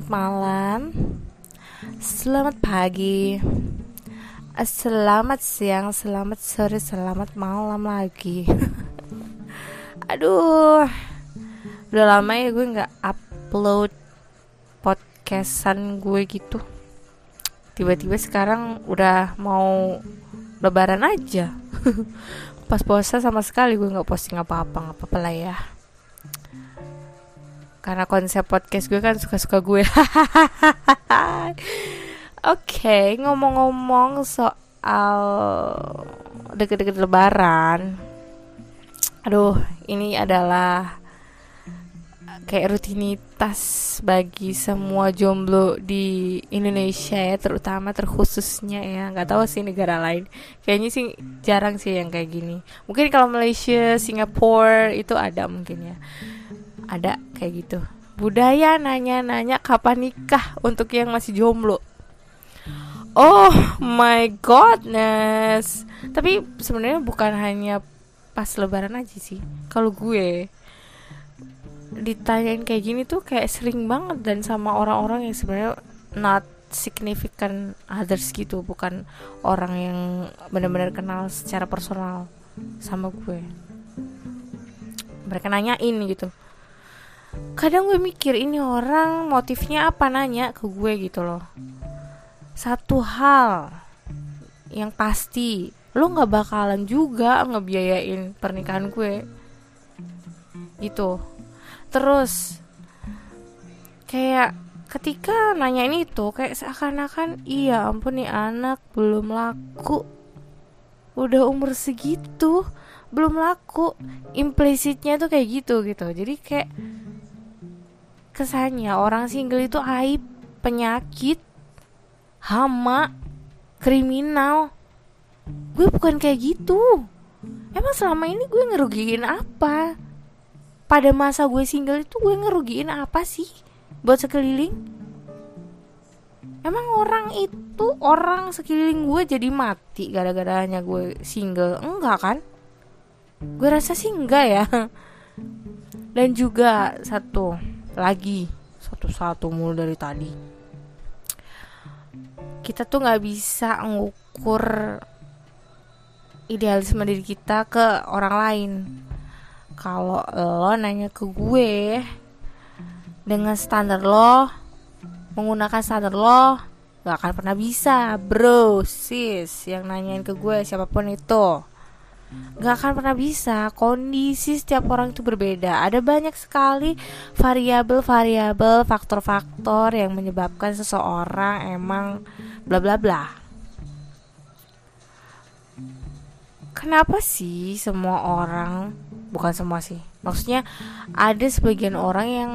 selamat malam, selamat pagi, eh, selamat siang, selamat sore, selamat malam lagi. Aduh, udah lama ya gue nggak upload podcastan gue gitu. Tiba-tiba sekarang udah mau lebaran aja. Pas puasa sama sekali gue nggak posting apa-apa, nggak apa-apa lah ya karena konsep podcast gue kan suka-suka gue. Oke okay, ngomong-ngomong soal deket-deket lebaran. Aduh ini adalah kayak rutinitas bagi semua jomblo di Indonesia ya terutama terkhususnya ya. Nggak tahu sih negara lain. Kayaknya sih jarang sih yang kayak gini. Mungkin kalau Malaysia Singapura itu ada mungkin ya ada kayak gitu. Budaya nanya-nanya kapan nikah untuk yang masih jomblo. Oh my godness. Tapi sebenarnya bukan hanya pas lebaran aja sih. Kalau gue ditanyain kayak gini tuh kayak sering banget dan sama orang-orang yang sebenarnya not significant others gitu. Bukan orang yang benar-benar kenal secara personal sama gue. Mereka nanyain gitu kadang gue mikir ini orang motifnya apa nanya ke gue gitu loh. Satu hal yang pasti lo nggak bakalan juga ngebiayain pernikahan gue. Gitu. Terus kayak ketika nanya ini tuh kayak seakan-akan iya ampun nih anak belum laku. Udah umur segitu belum laku. Implicitnya tuh kayak gitu gitu. Jadi kayak kesannya orang single itu aib, penyakit, hama, kriminal. Gue bukan kayak gitu. Emang selama ini gue ngerugiin apa? Pada masa gue single itu gue ngerugiin apa sih buat sekeliling? Emang orang itu orang sekeliling gue jadi mati gara-gara hanya gue single? Enggak kan? Gue rasa sih enggak ya. Dan juga satu, lagi satu-satu mulu dari tadi. Kita tuh nggak bisa ngukur idealisme diri kita ke orang lain. Kalau lo nanya ke gue dengan standar lo menggunakan standar lo gak akan pernah bisa bro sis yang nanyain ke gue siapa pun itu Gak akan pernah bisa. Kondisi setiap orang itu berbeda. Ada banyak sekali variabel-variabel Faktor-faktor yang menyebabkan seseorang emang bla bla bla. Kenapa sih semua orang Bukan semua sih Maksudnya ada sebagian orang yang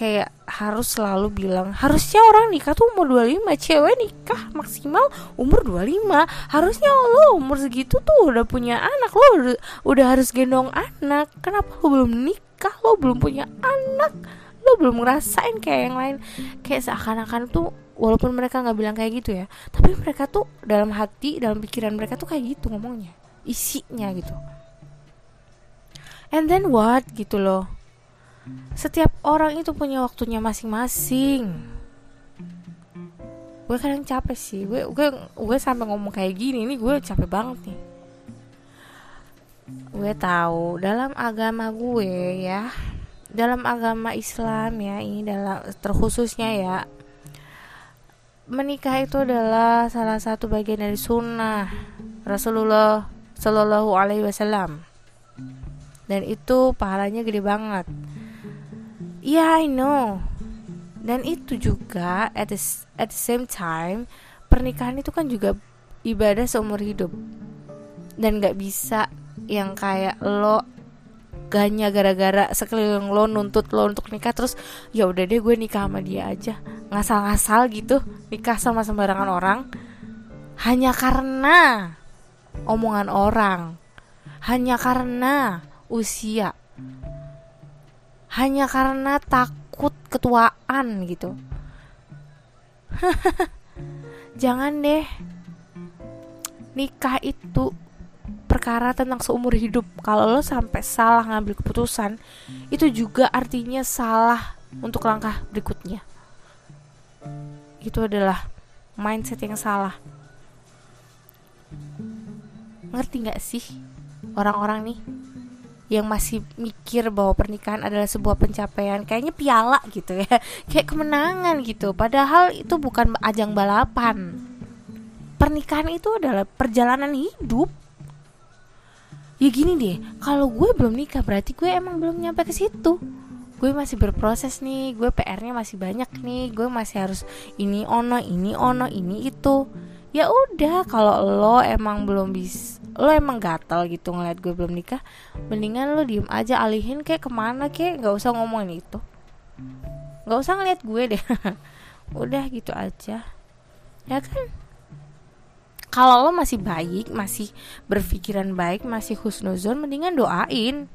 kayak harus selalu bilang harusnya orang nikah tuh umur 25 cewek nikah maksimal umur 25 harusnya lo umur segitu tuh udah punya anak lo udah, udah harus gendong anak. Kenapa lo belum nikah? Lo belum punya anak. Lo belum ngerasain kayak yang lain. Kayak seakan-akan tuh walaupun mereka nggak bilang kayak gitu ya tapi mereka tuh dalam hati dalam pikiran mereka tuh kayak gitu ngomongnya isinya gitu. And then what? Gitu loh setiap orang itu punya waktunya masing-masing. Gue kadang capek sih. Gue gue gue sampai ngomong kayak gini nih gue capek banget nih. Gue tahu dalam agama gue ya dalam agama Islam ya ini dalam terkhususnya ya menikah itu adalah salah satu bagian dari sunnah Rasulullah Shallallahu Alaihi Wasallam. Dan itu pahalanya gede banget Yeah, I know. Dan itu juga at the, at the same time pernikahan itu kan juga ibadah seumur hidup. Dan gak bisa yang kayak lo ganya gara-gara sekeliling lo nuntut lo untuk nikah terus ya udah deh gue nikah sama dia aja ngasal-ngasal gitu nikah sama sembarangan orang hanya karena omongan orang hanya karena usia hanya karena takut ketuaan gitu. Jangan deh. Nikah itu perkara tentang seumur hidup. Kalau lo sampai salah ngambil keputusan, itu juga artinya salah untuk langkah berikutnya. itu adalah mindset yang salah ngerti nggak sih orang-orang nih yang masih mikir bahwa pernikahan adalah sebuah pencapaian kayaknya piala gitu ya. Kayak kemenangan gitu. Padahal itu bukan ajang balapan. Pernikahan itu adalah perjalanan hidup. Ya gini deh kalau gue belum nikah berarti gue emang belum nyampe ke situ. Gue masih berproses nih gue PR-nya masih banyak nih. Gue masih harus ini ono ini ono ini itu. Ya udah kalau lo emang belum bisa lo emang gatal gitu ngeliat gue belum nikah mendingan lo diem aja alihin kayak ke mana kayak nggak usah ngomongin itu. Nggak usah ngeliat gue deh. Udah gitu aja. Ya kan? Kalau lo masih baik masih berpikiran baik masih husnuzon mendingan doain.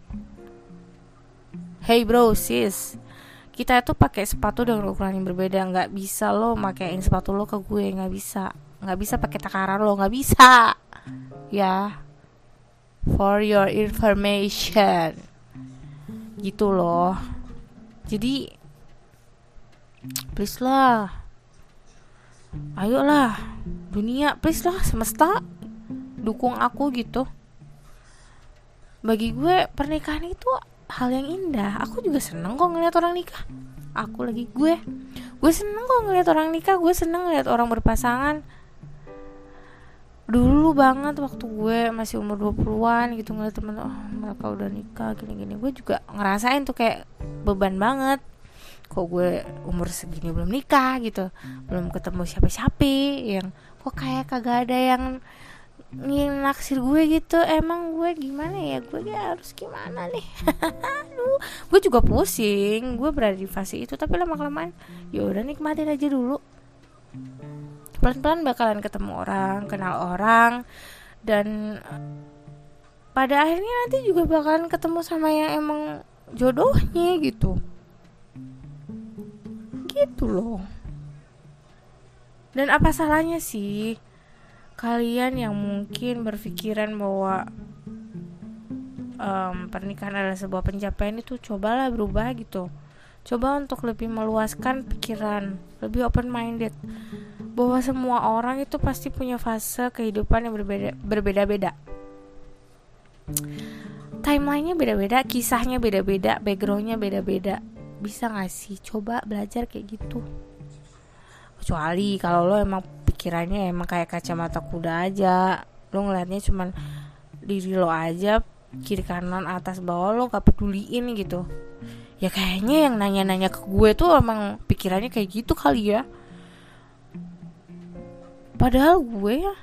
Hey bro sis. Kita itu pakai sepatu dengan ukuran yang berbeda. Nggak bisa lo makaiin sepatu lo ke gue. Nggak bisa. Nggak bisa pakai takaran lo. Nggak bisa ya. For your information. Gitu loh. Jadi please lah. Ayolah dunia please lah. Semesta. Dukung aku gitu. Bagi gue pernikahan itu hal yang indah. Aku juga seneng kok ngeliat orang nikah. Aku lagi gue. Gue seneng kok ngeliat orang nikah. Gue seneng ngeliat orang berpasangan dulu banget waktu gue masih umur 20-an gitu ngeliat temen oh mereka udah nikah gini-gini. Gue juga ngerasain tuh kayak beban banget. Kok gue umur segini belum nikah gitu belum ketemu siapa-siapa yang kok kayak kagak ada yang naksir gue gitu. Emang gue gimana ya? Gue ya harus gimana nih? Aduh, gue juga pusing gue berada di fase itu tapi lama kelamaan ya udah nikmatin aja dulu pelan-pelan bakalan ketemu orang kenal orang dan pada akhirnya nanti juga bakalan ketemu sama yang emang jodohnya gitu. Gitu loh. Dan apa salahnya sih kalian yang mungkin berpikiran bahwa um, pernikahan adalah sebuah pencapaian itu cobalah berubah gitu. Coba untuk lebih meluaskan pikiran lebih open minded bahwa semua orang itu pasti punya fase kehidupan yang berbeda berbeda-beda. Timelinenya beda-beda, kisahnya beda-beda, backgroundnya beda-beda. Bisa gak sih coba belajar kayak gitu? Kecuali kalau lo emang pikirannya emang kayak kacamata kuda aja, lo ngeliatnya cuman diri lo aja, kiri kanan atas bawah lo gak peduliin gitu. Ya kayaknya yang nanya-nanya ke gue tuh emang pikirannya kayak gitu kali ya padahal gue ya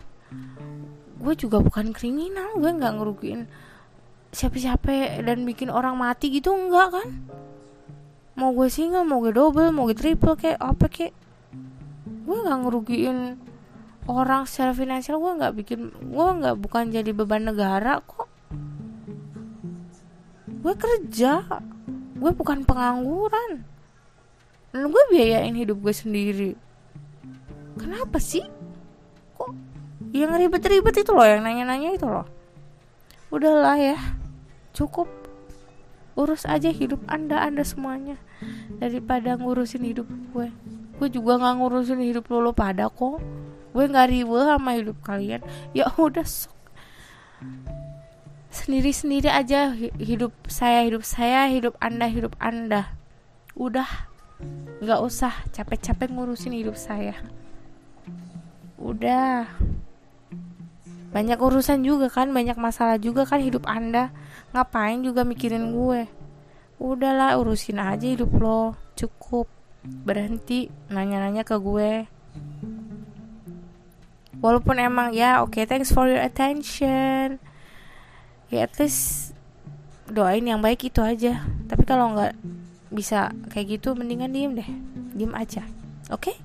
gue juga bukan kriminal gue nggak ngerugiin siapa-siapa dan bikin orang mati gitu enggak kan? Mau gue single mau gue double mau gue triple kayak apa kayak? Gue nggak ngerugiin orang secara finansial gue nggak bikin gue nggak bukan jadi beban negara kok. Gue kerja gue bukan pengangguran. Dan gue biayain hidup gue sendiri. Kenapa sih yang ribet-ribet itu loh yang nanya-nanya itu loh. Udahlah ya cukup. Urus aja hidup anda anda semuanya daripada ngurusin hidup gue. Gue juga nggak ngurusin hidup lo, lo pada kok. Gue nggak riwe sama hidup kalian. Ya udah sok. Sendiri sendiri aja hidup saya hidup saya hidup anda hidup anda. Udah. Nggak usah capek-capek ngurusin hidup saya udah. Banyak urusan juga kan banyak masalah juga kan hidup anda. Ngapain juga mikirin gue? Udahlah urusin aja hidup lo. Cukup. Berhenti nanya-nanya ke gue. Walaupun emang ya oke okay, thanks for your attention. Ya at least doain yang baik itu aja. Tapi kalau nggak bisa kayak gitu mendingan diem deh. Diem aja. Oke? okay?